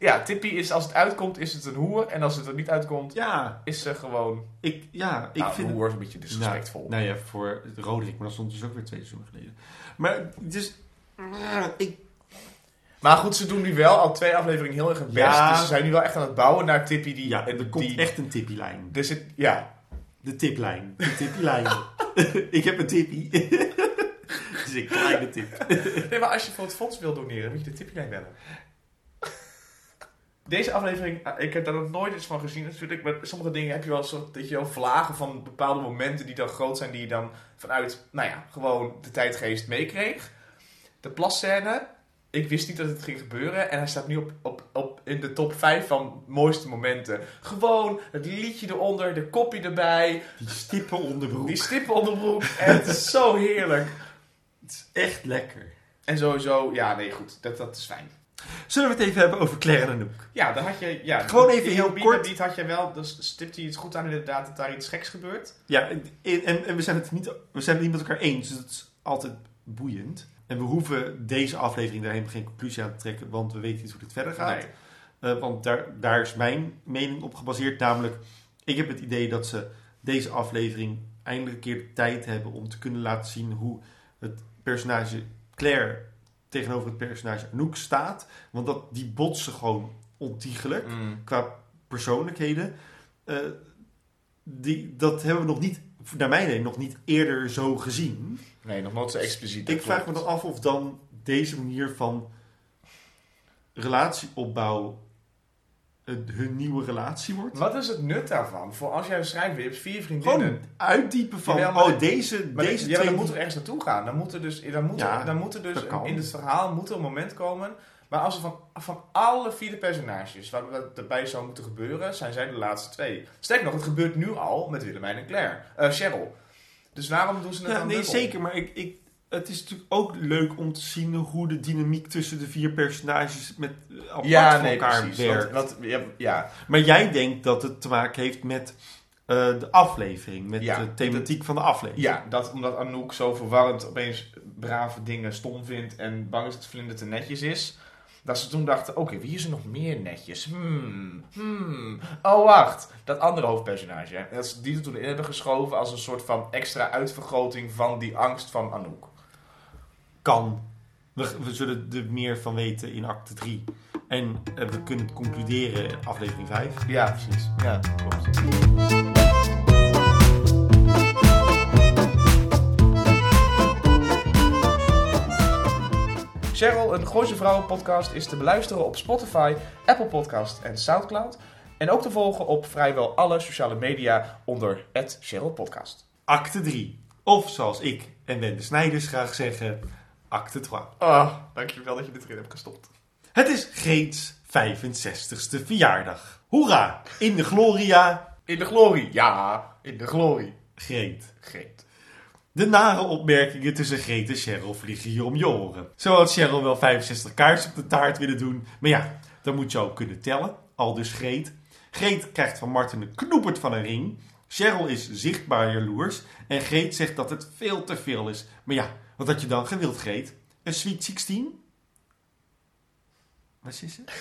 Ja, Tippy is, als het uitkomt, is het een hoer. En als het er niet uitkomt, ja, is ze gewoon... ik, ja, ik nou, vind een hoer is een beetje disrespectvol. Nou, nou ja, voor Roderick, maar dat stond dus ook weer twee seizoenen geleden. Maar, dus, ik, Maar goed, ze doen nu wel al twee afleveringen heel erg hun best. Ja. Dus ze zijn nu wel echt aan het bouwen naar Tippy die... ja, er komt die, echt een tippylijn. Er zit, ja, De tiplijn. De tippylijn. ik heb een tippie. dus een kleine tip. Nee, maar als je voor het fonds wil doneren, moet je de Tippy-lijn bellen. Deze aflevering, eh, ik heb daar nog nooit iets van gezien natuurlijk. Maar sommige dingen heb je wel zo dat je wel vlagen van bepaalde momenten die dan groot zijn. Die je dan vanuit, nou ja, gewoon de tijdgeest meekreeg. De plasscène. Ik wist niet dat het ging gebeuren. En hij staat nu op, op, op in de top 5 van mooiste momenten. Gewoon het liedje eronder, de kopje erbij. Die stippen onderbroek. Die stippen onderbroek. En het is zo heerlijk. Het is echt lekker. En sowieso, ja nee goed, dat, dat is fijn. Zullen we het even hebben over Claire en Anouk? Ja, dan had je... Ja, Gewoon even heel kort. Beat had je wel, dus stipt hij het goed aan inderdaad dat daar iets geks gebeurt. Ja, en, en, en we, zijn het niet, we zijn het niet met elkaar eens, dus het is altijd boeiend. En we hoeven deze aflevering daar helemaal geen conclusie aan te trekken, want we weten niet hoe dit verder gaat. Nee. Eh, want daar, daar is mijn mening op gebaseerd. Namelijk, ik heb het idee dat ze deze aflevering eindelijk een keer de tijd hebben om te kunnen laten zien hoe het personage Claire tegenover het personage Anouk staat. Want dat, die botsen gewoon ontiegelijk Mm. qua persoonlijkheden. Eh, die, dat hebben we nog niet, naar mijn idee, nog niet eerder zo gezien. Nee, nog nooit zo expliciet. Ik vraag me dan af of dan deze manier van relatieopbouw eh, hun nieuwe relatie wordt. Wat is het nut daarvan? Voor als jij een schrijver je hebt vier vriendinnen. Gewoon uitdiepen van, maar- oh, deze, Maar deze ja, twee... dan moet er ergens naartoe gaan. Dan moet er dus, dan moet er, dan moet er dus in het verhaal moet er een moment komen. Maar als er van, van alle vier de personages waar wat erbij zou moeten gebeuren, zijn zij de laatste twee. Sterker nog, het gebeurt nu al met Willemijn en Claire. Eh Cheryl. Dus waarom doen ze het Ja, dan nee, dubbel? zeker. Maar ik, ik, het is natuurlijk ook leuk om te zien hoe de dynamiek tussen de vier personages met eh, apart Ja, van nee, elkaar precies. werkt. Want, want, ja, ja, Maar jij denkt dat het te maken heeft met eh, de aflevering, met Ja, de thematiek van de aflevering. ja dat, omdat Anouk zo verwarrend opeens brave dingen stom vindt en bang is dat Vlinder te netjes is. Dat ze toen dachten, oké, wie is er nog meer netjes? Hmm, hmm. Oh, wacht. Dat andere hoofdpersonage. hè. Dat ze die er toen in hebben geschoven als een soort van extra uitvergroting van die angst van Anouk. Kan. We, we zullen er meer van weten in acte 3. En eh, we kunnen het concluderen in aflevering 5. Ja, precies. Ja, klopt. Cheryl, een Gooise Vrouwen podcast, is te beluisteren op Spotify, Apple Podcast en Soundcloud. En ook te volgen op vrijwel alle sociale media onder het Cheryl Podcast. Acte 3. Of zoals ik en Wende Snijders graag zeggen, acte 3. Oh, dankjewel dat je dit erin hebt gestopt. Het is Greets 65ste verjaardag. Hoera! In de gloria, In de glorie. Ja, in de glorie. Greet. Greet. De nare opmerkingen tussen Greet en Cheryl vliegen hier om je oren. Zo had Cheryl wel 65 kaarsen op de taart willen doen. Maar ja, dan moet je ook kunnen tellen. Al dus Greet. Greet krijgt van Martin een knoepert van een ring. Cheryl is zichtbaar jaloers. En Greet zegt dat het veel te veel is. Maar ja, wat had je dan gewild, Greet? Een Sweet 16? Wat is het?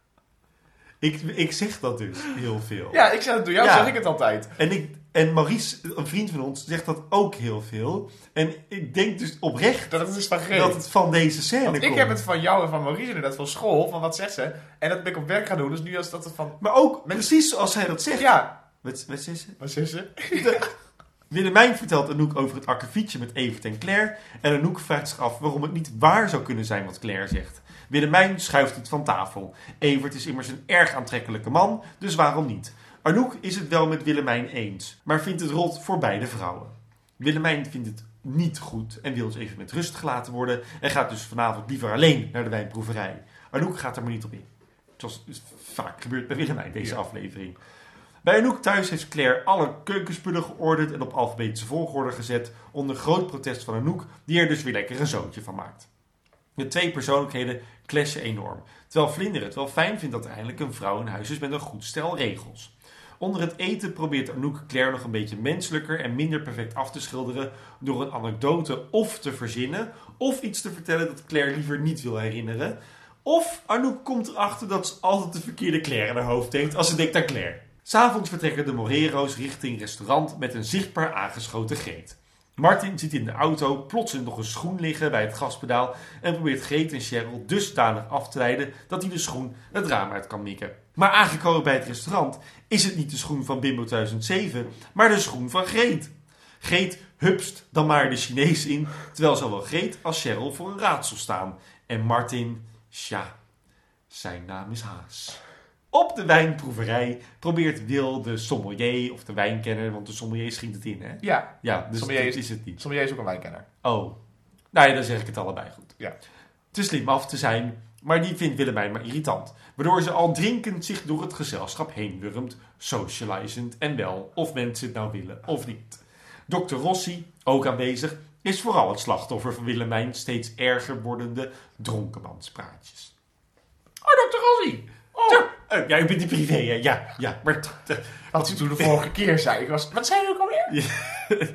ik, ik zeg dat dus heel veel. Ja, ik zeg het door jou, Ja. zeg ik het altijd. En, ik, en Maurice, een vriend van ons, zegt dat ook heel veel. En ik denk dus oprecht Dat het is van Greet. dat het van deze scène Want ik komt. heb het van jou en van Maurice inderdaad van school, van wat zegt ze. En dat ben ik op werk gaan doen, dus nu als dat het van... Maar ook precies zoals hij dat zegt. Ja, Wat, wat is het? wat zegt ze? Willemijn vertelt Anouk over het akkefietje met Evert en Claire. En Anouk vraagt zich af waarom het niet waar zou kunnen zijn wat Claire zegt. Willemijn schuift het van tafel. Evert is immers een erg aantrekkelijke man, dus waarom niet? Anouk is het wel met Willemijn eens, maar vindt het rot voor beide vrouwen. Willemijn vindt het niet goed en wil dus even met rust gelaten worden en gaat dus vanavond liever alleen naar de wijnproeverij. Anouk gaat er maar niet op in. Zoals dus vaak gebeurt bij Willemijn deze Ja. aflevering. Bij Anouk thuis heeft Claire alle keukenspullen geordend en op alfabetische volgorde gezet onder groot protest van Anouk, die er dus weer lekker een zoontje van maakt. De twee persoonlijkheden clashen enorm, terwijl Vlinder het wel fijn vindt dat er eindelijk een vrouw in huis is met een goed stel regels. Onder het eten probeert Anouk Claire nog een beetje menselijker en minder perfect af te schilderen door een anekdote of te verzinnen, of iets te vertellen dat Claire liever niet wil herinneren. Of Anouk komt erachter dat ze altijd de verkeerde Claire in haar hoofd heeft als ze denkt aan Claire. S'avonds vertrekken de Morero's richting restaurant met een zichtbaar aangeschoten Greet. Martin ziet in de auto plotseling nog een schoen liggen bij het gaspedaal en probeert Greet en Cheryl dusdanig af te leiden dat hij de schoen het raam uit kan mikken. Maar aangekomen bij het restaurant is het niet de schoen van Bimbo 2007, maar de schoen van Greet. Greet hupst dan maar de Chinees in, terwijl zowel Greet als Cheryl voor een raadsel staan. En Martin, tja, Zijn naam is Haas. Op de wijnproeverij probeert Wil de sommelier of de wijnkenner, want de sommelier schiet het in, hè? Ja, Ja, dus Sommelier is het niet. sommelier is ook een wijnkenner. Oh. Nou ja, dan zeg ik het allebei goed. Ja. Te slim af te zijn, maar die vindt Willemijn maar irritant. Waardoor ze al drinkend zich door het gezelschap heen wurmt, socializend en wel, of mensen het nou willen of niet. Dr. Rossi, ook aanwezig, is vooral het slachtoffer van Willemijn steeds erger wordende dronkenmanspraatjes. Oh, Dr. Rossi! Oh, eh, ja, ik ben die privé, hè? Ja, ja, maar... Wat u toen de vorige keer zei. Ik was, wat zei u ook alweer?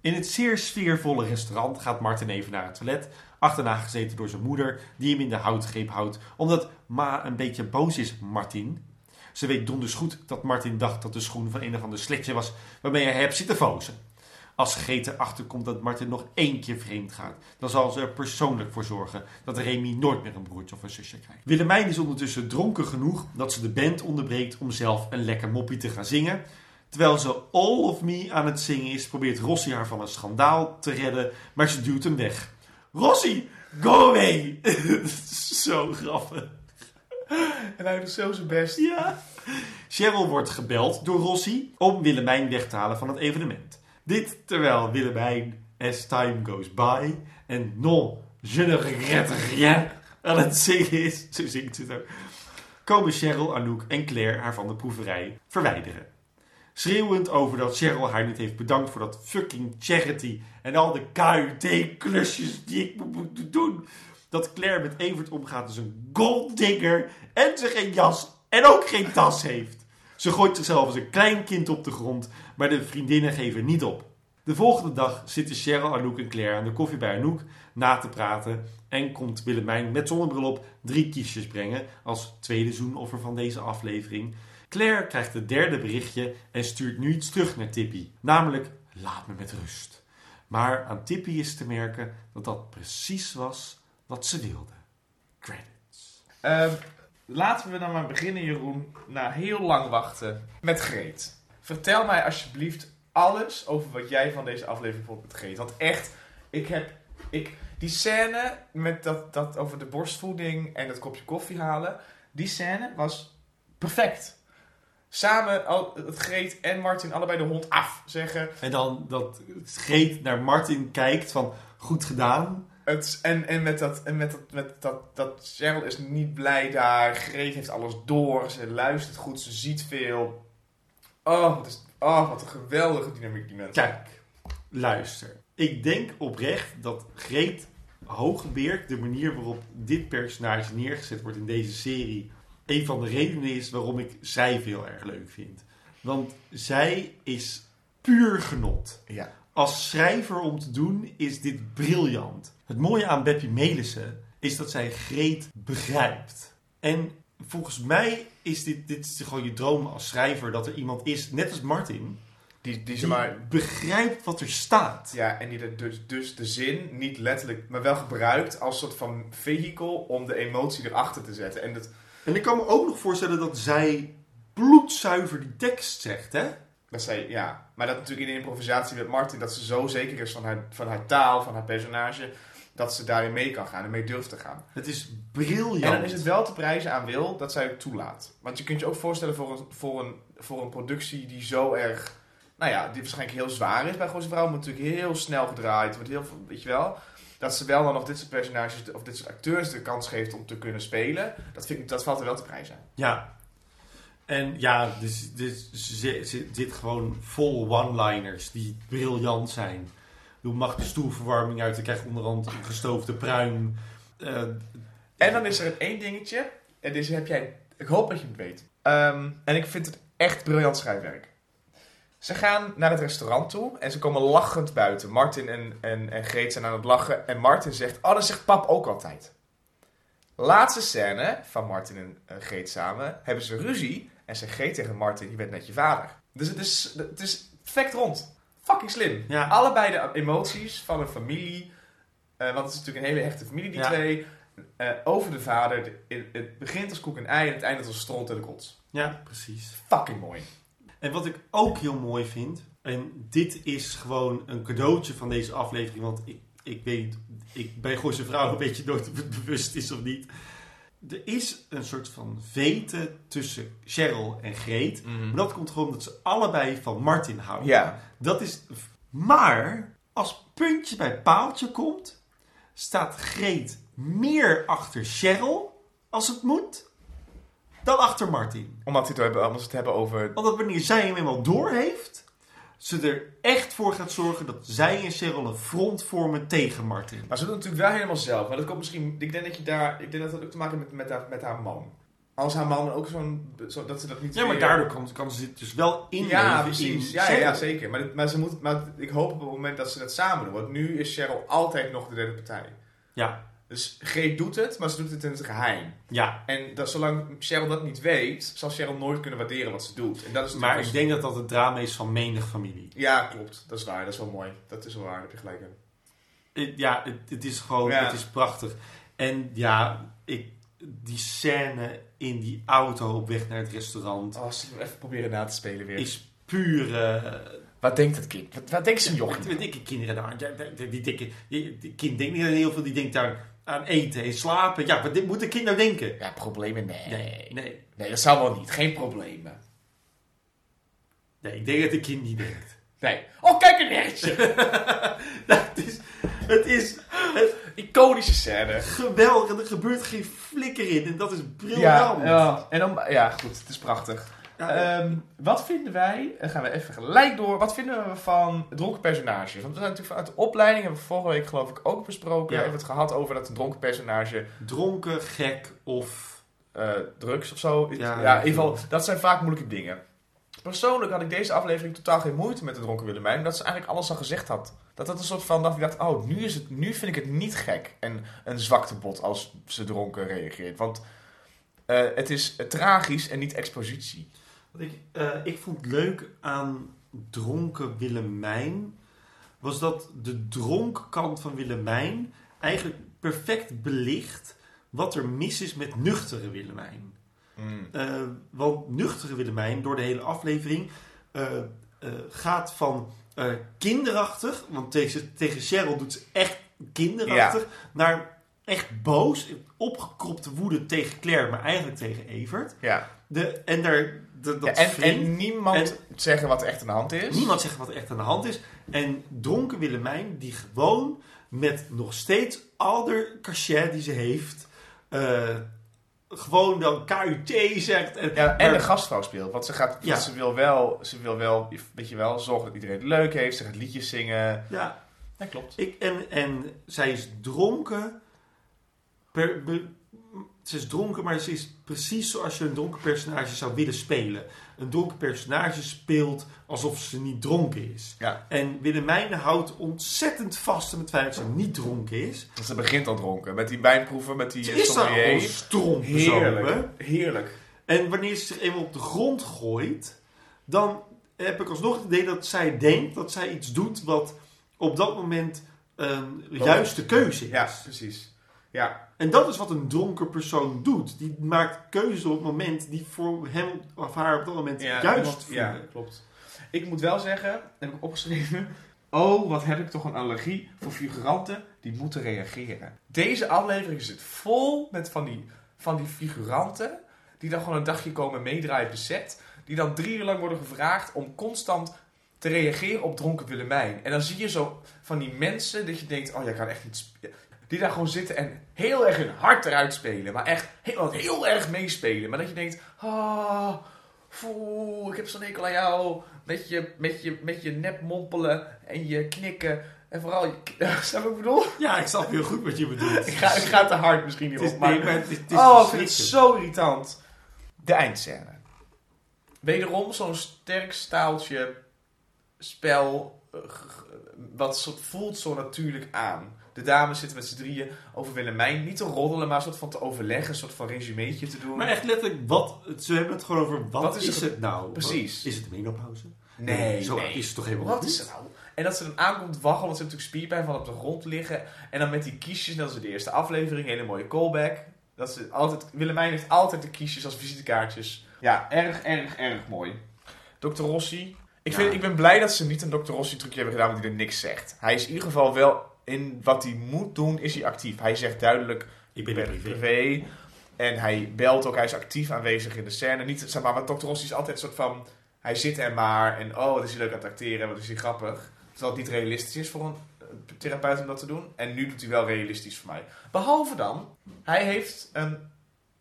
In het zeer sfeervolle restaurant gaat Martin even naar het toilet. Achterna gezeten door zijn moeder, die hem in de houtgreep houdt. Omdat Ma een beetje boos is, Martin. Ze weet donders goed dat Martin dacht dat de schoen van een of ander sletje was waarmee hij hebt zitten fozen. Als Greet erachter komt dat Martin nog één keer vreemd gaat, dan zal ze er persoonlijk voor zorgen dat Remy nooit meer een broertje of een zusje krijgt. Willemijn is ondertussen dronken genoeg dat ze de band onderbreekt om zelf een lekker moppie te gaan zingen. Terwijl ze All of Me aan het zingen is, probeert Rossi haar van een schandaal te redden, maar ze duwt hem weg. Rossi, go away! Zo grappig. En hij doet zo zijn best. Ja. Cheryl wordt gebeld door Rossi om Willemijn weg te halen van het evenement. Dit terwijl Willemijn, as time goes by, en non, je ne regrette rien aan het zingen is, zo zingt ze het komen Cheryl, Anouk en Claire haar van de proeverij verwijderen. Schreeuwend over dat Cheryl haar niet heeft bedankt voor dat fucking charity en al de KUT-klusjes die ik moet doen. Dat Claire met Evert omgaat als een golddigger en ze geen jas en ook geen tas heeft. Ze gooit zichzelf als een klein kind op de grond, maar de vriendinnen geven niet op. De volgende dag zitten Cheryl, Anouk en Claire aan de koffie bij Anouk na te praten en komt Willemijn met zonnebril op drie kiesjes brengen als tweede zoenoffer van deze aflevering. Claire krijgt het derde berichtje en stuurt nu iets terug naar Tippy, namelijk laat me met rust. Maar aan Tippy is te merken dat dat precies was wat ze wilde. Credits. Ehm, laten we dan maar beginnen, Jeroen, na heel lang wachten, met Greet. Vertel mij alsjeblieft alles over wat jij van deze aflevering vond met Greet. Want echt, ik heb... Ik, die scène met dat, dat over de borstvoeding en het kopje koffie halen, die scène was perfect. Samen, al, het Greet en Martin allebei de hond af zeggen. En dan dat Greet naar Martin kijkt van goed gedaan. Het, en en met, dat, en met, dat, met dat, dat Cheryl is niet blij daar. Greet heeft alles door. Ze luistert goed. Ze ziet veel. Oh, wat, is, oh, wat een geweldige dynamiek die mensen. Kijk, luister. Ik denk oprecht dat Greet Hogebeerk, de manier waarop dit personage neergezet wordt in deze serie, een van de redenen is waarom ik zij heel erg leuk vind. Want zij is puur genot. Ja. Als schrijver om te doen is dit briljant. Het mooie aan Beppie Melissen is dat zij Greet begrijpt. En volgens mij is dit, dit is gewoon je droom als schrijver dat er iemand is, net als Martin, Die, die die ze maar... begrijpt wat er staat. Ja, en die er dus, dus de zin niet letterlijk, maar wel gebruikt als soort van vehikel om de emotie erachter te zetten. En dat, En ik kan me ook nog voorstellen dat zij bloedzuiver die tekst zegt, hè? Dat zij, ja. Maar dat natuurlijk in de improvisatie met Martin, dat ze zo zeker is van haar, van haar taal, van haar personage, dat ze daarin mee kan gaan en mee durft te gaan. Het is briljant. En dan is het wel te prijzen aan Wil dat zij het toelaat. Want je kunt je ook voorstellen voor een, voor een, voor een productie die zo erg... Nou ja, die waarschijnlijk heel zwaar is bij Gooise Vrouw. Maar natuurlijk heel snel gedraaid. Wordt heel, weet je wel. Dat ze wel dan nog dit soort personages of dit soort acteurs de kans geeft om te kunnen spelen. Dat, vind ik, dat valt er wel te prijzen aan. Ja. En ja, dus, dus zit gewoon vol one-liners die briljant zijn. Hoe mag de stoelverwarming uit? Ik krijg onderhand een gestoofde pruim. Eh, En dan is er het één dingetje. En deze heb jij... Ik hoop dat je het weet. Ehm, en ik vind het echt briljant schrijfwerk. Ze gaan naar het restaurant toe en ze komen lachend buiten. Martin en, en, Greet zijn aan het lachen. En Martin zegt, oh, dat zegt pap ook altijd. Laatste scène van Martin en Greet samen hebben ze ruzie. En Greet tegen Martin, je bent net je vader. Dus het is, het is perfect rond. Fucking slim. Ja. Allebei de emoties van een familie. eh, want het is natuurlijk een hele hechte familie, die Ja. twee. eh, over de vader. De- het, begint als koek en ei en het eindigt als stront en de kots. ja, precies. Fucking mooi. En wat ik ook heel mooi vind, en dit is gewoon een cadeautje van deze aflevering, want ik, ik weet, ik bij Gooise Vrouw weet je nooit bewust is of niet. Er is een soort van vete tussen Cheryl en Greet. Maar dat komt gewoon omdat ze allebei van Martin houden. Ja. Dat is... Maar als puntje bij paaltje komt, staat Greet meer achter Cheryl, als het moet, dan achter Martin. Omdat, ze het hebben, omdat ze het hebben over... Omdat wanneer zij hem eenmaal doorheeft, ze er echt voor gaat zorgen dat zij en Cheryl een front vormen tegen Martin. Maar ze doet het natuurlijk wel helemaal zelf. Maar dat komt misschien... Ik denk dat je daar... Ik denk dat dat ook te maken heeft met, met, haar, met haar man. Als haar man ook zo'n... Zo, dat ze dat niet Ja, maar daardoor kan, kan ze het dus wel inleven Ja, in precies. Ja, ja, ja, zeker. Maar, dit- maar, ze moet, maar ik hoop op het moment dat ze het samen doen. Want nu is Cheryl altijd nog de derde partij. Ja, Dus Greet doet het, maar ze doet het in het geheim. ja. En dat, zolang Cheryl dat niet weet, zal Cheryl nooit kunnen waarderen wat ze doet. En dat is Maar ik denk dat dat het drama is van menig familie. Ja, klopt. Dat is waar. Dat is wel mooi. Dat is wel waar. Daar heb je gelijk in. Ja, het, het is gewoon, Ja. het is prachtig. En ja, ik, die scène in die auto op weg naar het restaurant Als we even proberen na te spelen weer. is pure... Wat denkt het kind? Wat, wat denkt zijn jochie? met dikke kinderen daar. Die, die dikke, die, die kind denkt niet aan heel veel, die denkt daar aan eten en slapen. Ja, wat dit- moet een kind nou denken? Ja, problemen? Nee. Nee, nee. Nee, dat zou wel niet. Geen problemen. Nee, ik denk dat een kind niet denkt. Nee. Oh, kijk een netje! het is, het is het, Iconische scène. geweldig en er gebeurt geen flikker in. En dat is Ja, briljant. ja. En dan, ja, goed. Het is prachtig. Ja, Ehm, wat vinden wij, dan gaan we even gelijk door, wat vinden we van dronken personages? Want we zijn natuurlijk vanuit de opleiding, hebben we vorige week geloof ik ook besproken, Ja. hebben we het gehad over dat een dronken personage Dronken, gek of... eh, drugs of zo. Ja, Ja, in ieder geval, dat zijn vaak moeilijke dingen. Persoonlijk had ik deze aflevering totaal geen moeite met de dronken Willemijn, omdat ze eigenlijk alles al gezegd had. Dat dat een soort van, dat ik dacht, oh, nu, is het, nu vind ik het niet gek en een zwaktebot als ze dronken reageert. Want eh, het is eh, tragisch en niet expositie. Wat ik, eh, ik vond leuk aan dronken Willemijn... was dat de dronken kant van Willemijn... eigenlijk perfect belicht wat er mis is met nuchtere Willemijn. Eh, want nuchtere Willemijn, door de hele aflevering, eh, gaat van kinderachtig, want tegen, tegen Cheryl doet ze echt kinderachtig, naar echt boos, opgekropte woede tegen Claire, maar eigenlijk tegen Evert. Ja. De, en daar, de, dat Ja, en, en niemand zeggen wat er echt aan de hand is. Niemand zegt wat er echt aan de hand is. En dronken Willemijn, die gewoon met nog steeds al de cachet die ze heeft, eh, gewoon dan KUT zegt. En, Ja, en maar- de gastvrouw speelt. Want ze, gaat, Ja. ze wil wel, ze wil wel, weet je wel, zorgen dat iedereen het leuk heeft. Ze gaat liedjes zingen. ja, Ja, klopt. ik, en, en zij is dronken. Per, be- ze is dronken, maar ze is precies zoals je een dronken personage zou willen spelen. Een dronken personage speelt alsof ze niet dronken is. Ja. En Willemijn houdt ontzettend vast aan het feit dat ze niet dronken is. Ze begint al dronken. Met die wijnproeven, met die Ze is al. Heerlijk. Heerlijk. En wanneer ze zich eenmaal op de grond gooit, dan heb ik alsnog het idee dat zij denkt dat zij iets doet wat op dat moment een juiste keuze is. Ja, precies. Ja, En dat is wat een dronken persoon doet. Die maakt keuzes op het moment die voor hem of haar op dat moment ja, juist voelen. Ja, klopt. Ik moet wel zeggen, heb ik opgeschreven. Oh, wat heb ik toch een allergie voor figuranten die moeten reageren. Deze aflevering zit vol met van die, van die figuranten die dan gewoon een dagje komen meedraaien bezet. Die dan drie uur lang worden gevraagd om constant te reageren op dronken Willemijn. En dan zie je zo van die mensen dat je denkt, oh jij kan echt niet... Die daar gewoon zitten en heel erg hun hart eruit spelen. Maar echt heel, heel erg meespelen. Maar dat je denkt, ah, Foe, ik heb zo'n hekel aan jou. Met je, met, je, met je nep mompelen en je knikken. En vooral, je, snap ik bedoel? Ja, ik snap heel goed wat je bedoelt. Ik ga, ik ga te hard misschien hierop. is, Maar, nee, maar het is, het is oh, ik vind het zo irritant. De eindscène. Wederom zo'n sterk staaltje spel. eh, Wat voelt zo natuurlijk aan. De dames zitten met z'n drieën over Willemijn. Niet te roddelen, maar een soort van te overleggen. Een soort van resumeetje te doen. Maar echt letterlijk, wat, ze hebben het gewoon over wat, Wat is, is het nou? Precies. Is het een menopauze? Nee, Zo nee. is het toch helemaal Wat niet? is er nou? En dat ze dan aankomt waggelen, want ze heeft natuurlijk spierpijn van op de grond liggen. En dan met die kiesjes, als in de eerste aflevering, hele mooie callback. Dat ze altijd, Willemijn heeft altijd de kiesjes als visitekaartjes. Ja, erg, erg, erg mooi. Dr. Rossi. Ik, vind, ik ben blij dat ze niet een Dr. Rossi trucje hebben gedaan, want die er niks zegt. Hij is in ieder geval wel, in wat hij moet doen, is hij actief. Hij zegt duidelijk, Ik ben privé. privé. En hij belt ook, hij is actief aanwezig in de scène. Niet, zeg maar, want Dr. Rossi is altijd een soort van... Hij zit er maar en oh, wat is hij leuk aan het acteren, wat is hij grappig. Terwijl het niet realistisch is voor een eh, therapeut om dat te doen. En nu doet hij wel realistisch voor mij. Behalve dan, hij heeft een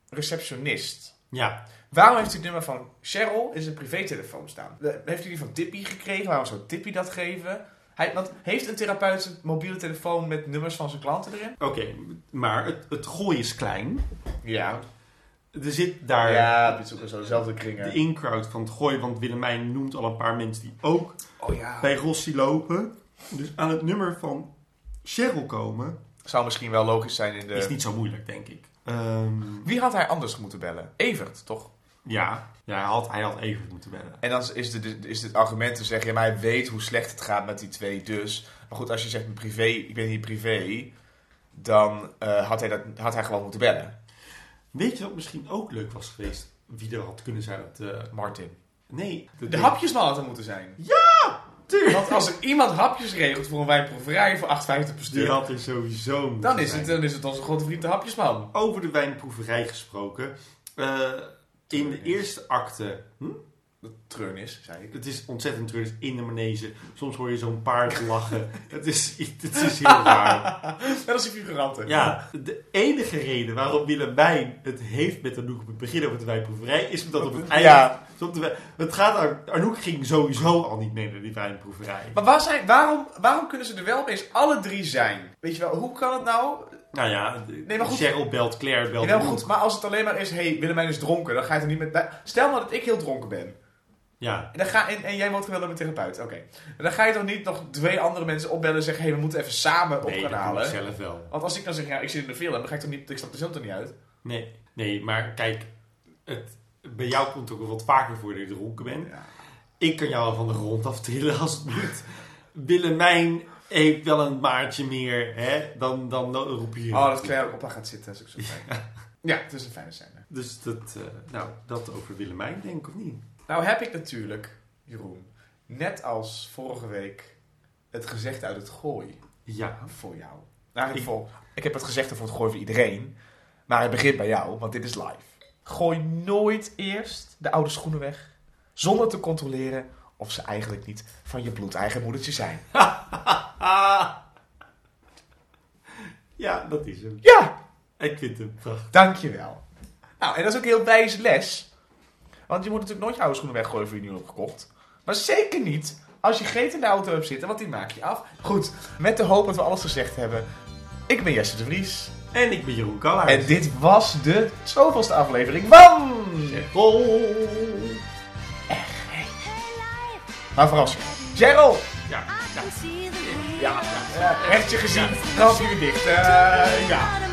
receptionist. Ja, Waarom heeft hij het nummer van Cheryl in zijn privételefoon staan? De- Heeft hij die van Tippy gekregen? Waarom zou Tippy dat geven? Hij, want heeft een therapeut zijn mobiele telefoon met nummers van zijn klanten erin? oké. maar het, het gooi is klein. Ja. Er zit daar Ja, het is ook zo dezelfde de in-crowd van het gooi. Want Willemijn noemt al een paar mensen die ook Oh ja. bij Rossi lopen. Dus aan het nummer van Cheryl komen Zou misschien wel logisch zijn in de... is niet zo moeilijk, denk ik. Ehm, Wie had hij anders moeten bellen? Evert, toch? ja, ja hij, had, hij had even moeten bellen. En dan is, de, is het argument te zeggen, ja, maar hij weet hoe slecht het gaat met die twee dus. Maar goed, als je zegt mijn privé, ik ben hier privé, dan eh, had, hij dat, had hij gewoon moeten bellen. Weet je wat misschien ook leuk was geweest? Wie er had kunnen zijn? Dat, eh, Martin. nee. dat- De hapjesman had er moeten zijn. Tuurlijk. Want als er iemand hapjes regelt voor een wijnproeverij voor 8,50 per Die stuk, had er sowieso moeten dan is, zijn. het, dan is het onze grote vriend de hapjesman. Over de wijnproeverij gesproken. Eh, in de eerste acte... Hm? De treurnis, zei ik. Het is ontzettend treurig in de manege. Soms hoor je zo'n paard lachen. het, is, het is heel raar. Net als die figuranten. Ja, de enige reden waarom Willemijn het heeft met Anouk op het begin over de wijnproeverij... is omdat op het einde... Ja. het gaat, Anouk ging sowieso al niet mee naar die wijnproeverij. Maar waar zijn, waarom, waarom kunnen ze er wel opeens alle drie zijn? Weet je wel, hoe kan het nou? Nou ja, Nee, maar goed. Cheryl belt, Claire belt Wel goed, maar als het alleen maar is, hey, Willemijn is dronken, dan ga je er niet met... Stel nou dat ik heel dronken ben. Ja, En, dan ga, en, en jij wordt geweld door mijn therapeut, oké. En dan ga je toch niet nog twee andere mensen opbellen en zeggen, hey, we moeten even samen op nee, gaan halen. zelf wel. Want als ik dan zeg, ja, ik zit in de film, dan ga ik toch niet, ik stap de zin er niet uit. Nee, nee, maar kijk, het, bij jou komt het ook wel wat vaker voor dat je dronken bent. Ja. Ik kan jou van de grond aftillen als het moet. Willemijn heeft wel een maatje meer, hè? Dan, dan, roep je. Oh, dat Claire ook op haar gaat zitten, is ook zo fijn. ja, het is een fijne scène. Dus dat, eh, nou, dat over Willemijn, denk ik, of niet? Nou heb ik natuurlijk, Jeroen, net als vorige week, het gezegd uit het gooi Ja. voor jou. Nou, ik, Ik- voor, ik heb het gezegd voor het gooi voor iedereen, maar het begint bij jou, want dit is live. Gooi nooit eerst de oude schoenen weg, zonder te controleren of ze eigenlijk niet van je bloedeigen moedertje zijn. ja, dat is hem. Ja, Ik vind hem prachtig. dankjewel. Nou, en dat is ook een heel wijze les. Want je moet natuurlijk nooit je oude schoenen weggooien voor je nieuw hebt gekocht. Maar zeker niet als je Greet in de auto hebt zitten, want die maak je af. Goed, met de hoop dat we alles gezegd hebben. Ik ben Jesse de Vries. En ik ben Jeroen Kallaert. En dit was de zoveelste aflevering van... Oh. Maar vooral Gerald. Ja. Ja, wheels ja, rechtje gezien, weer dicht. Eh, ja.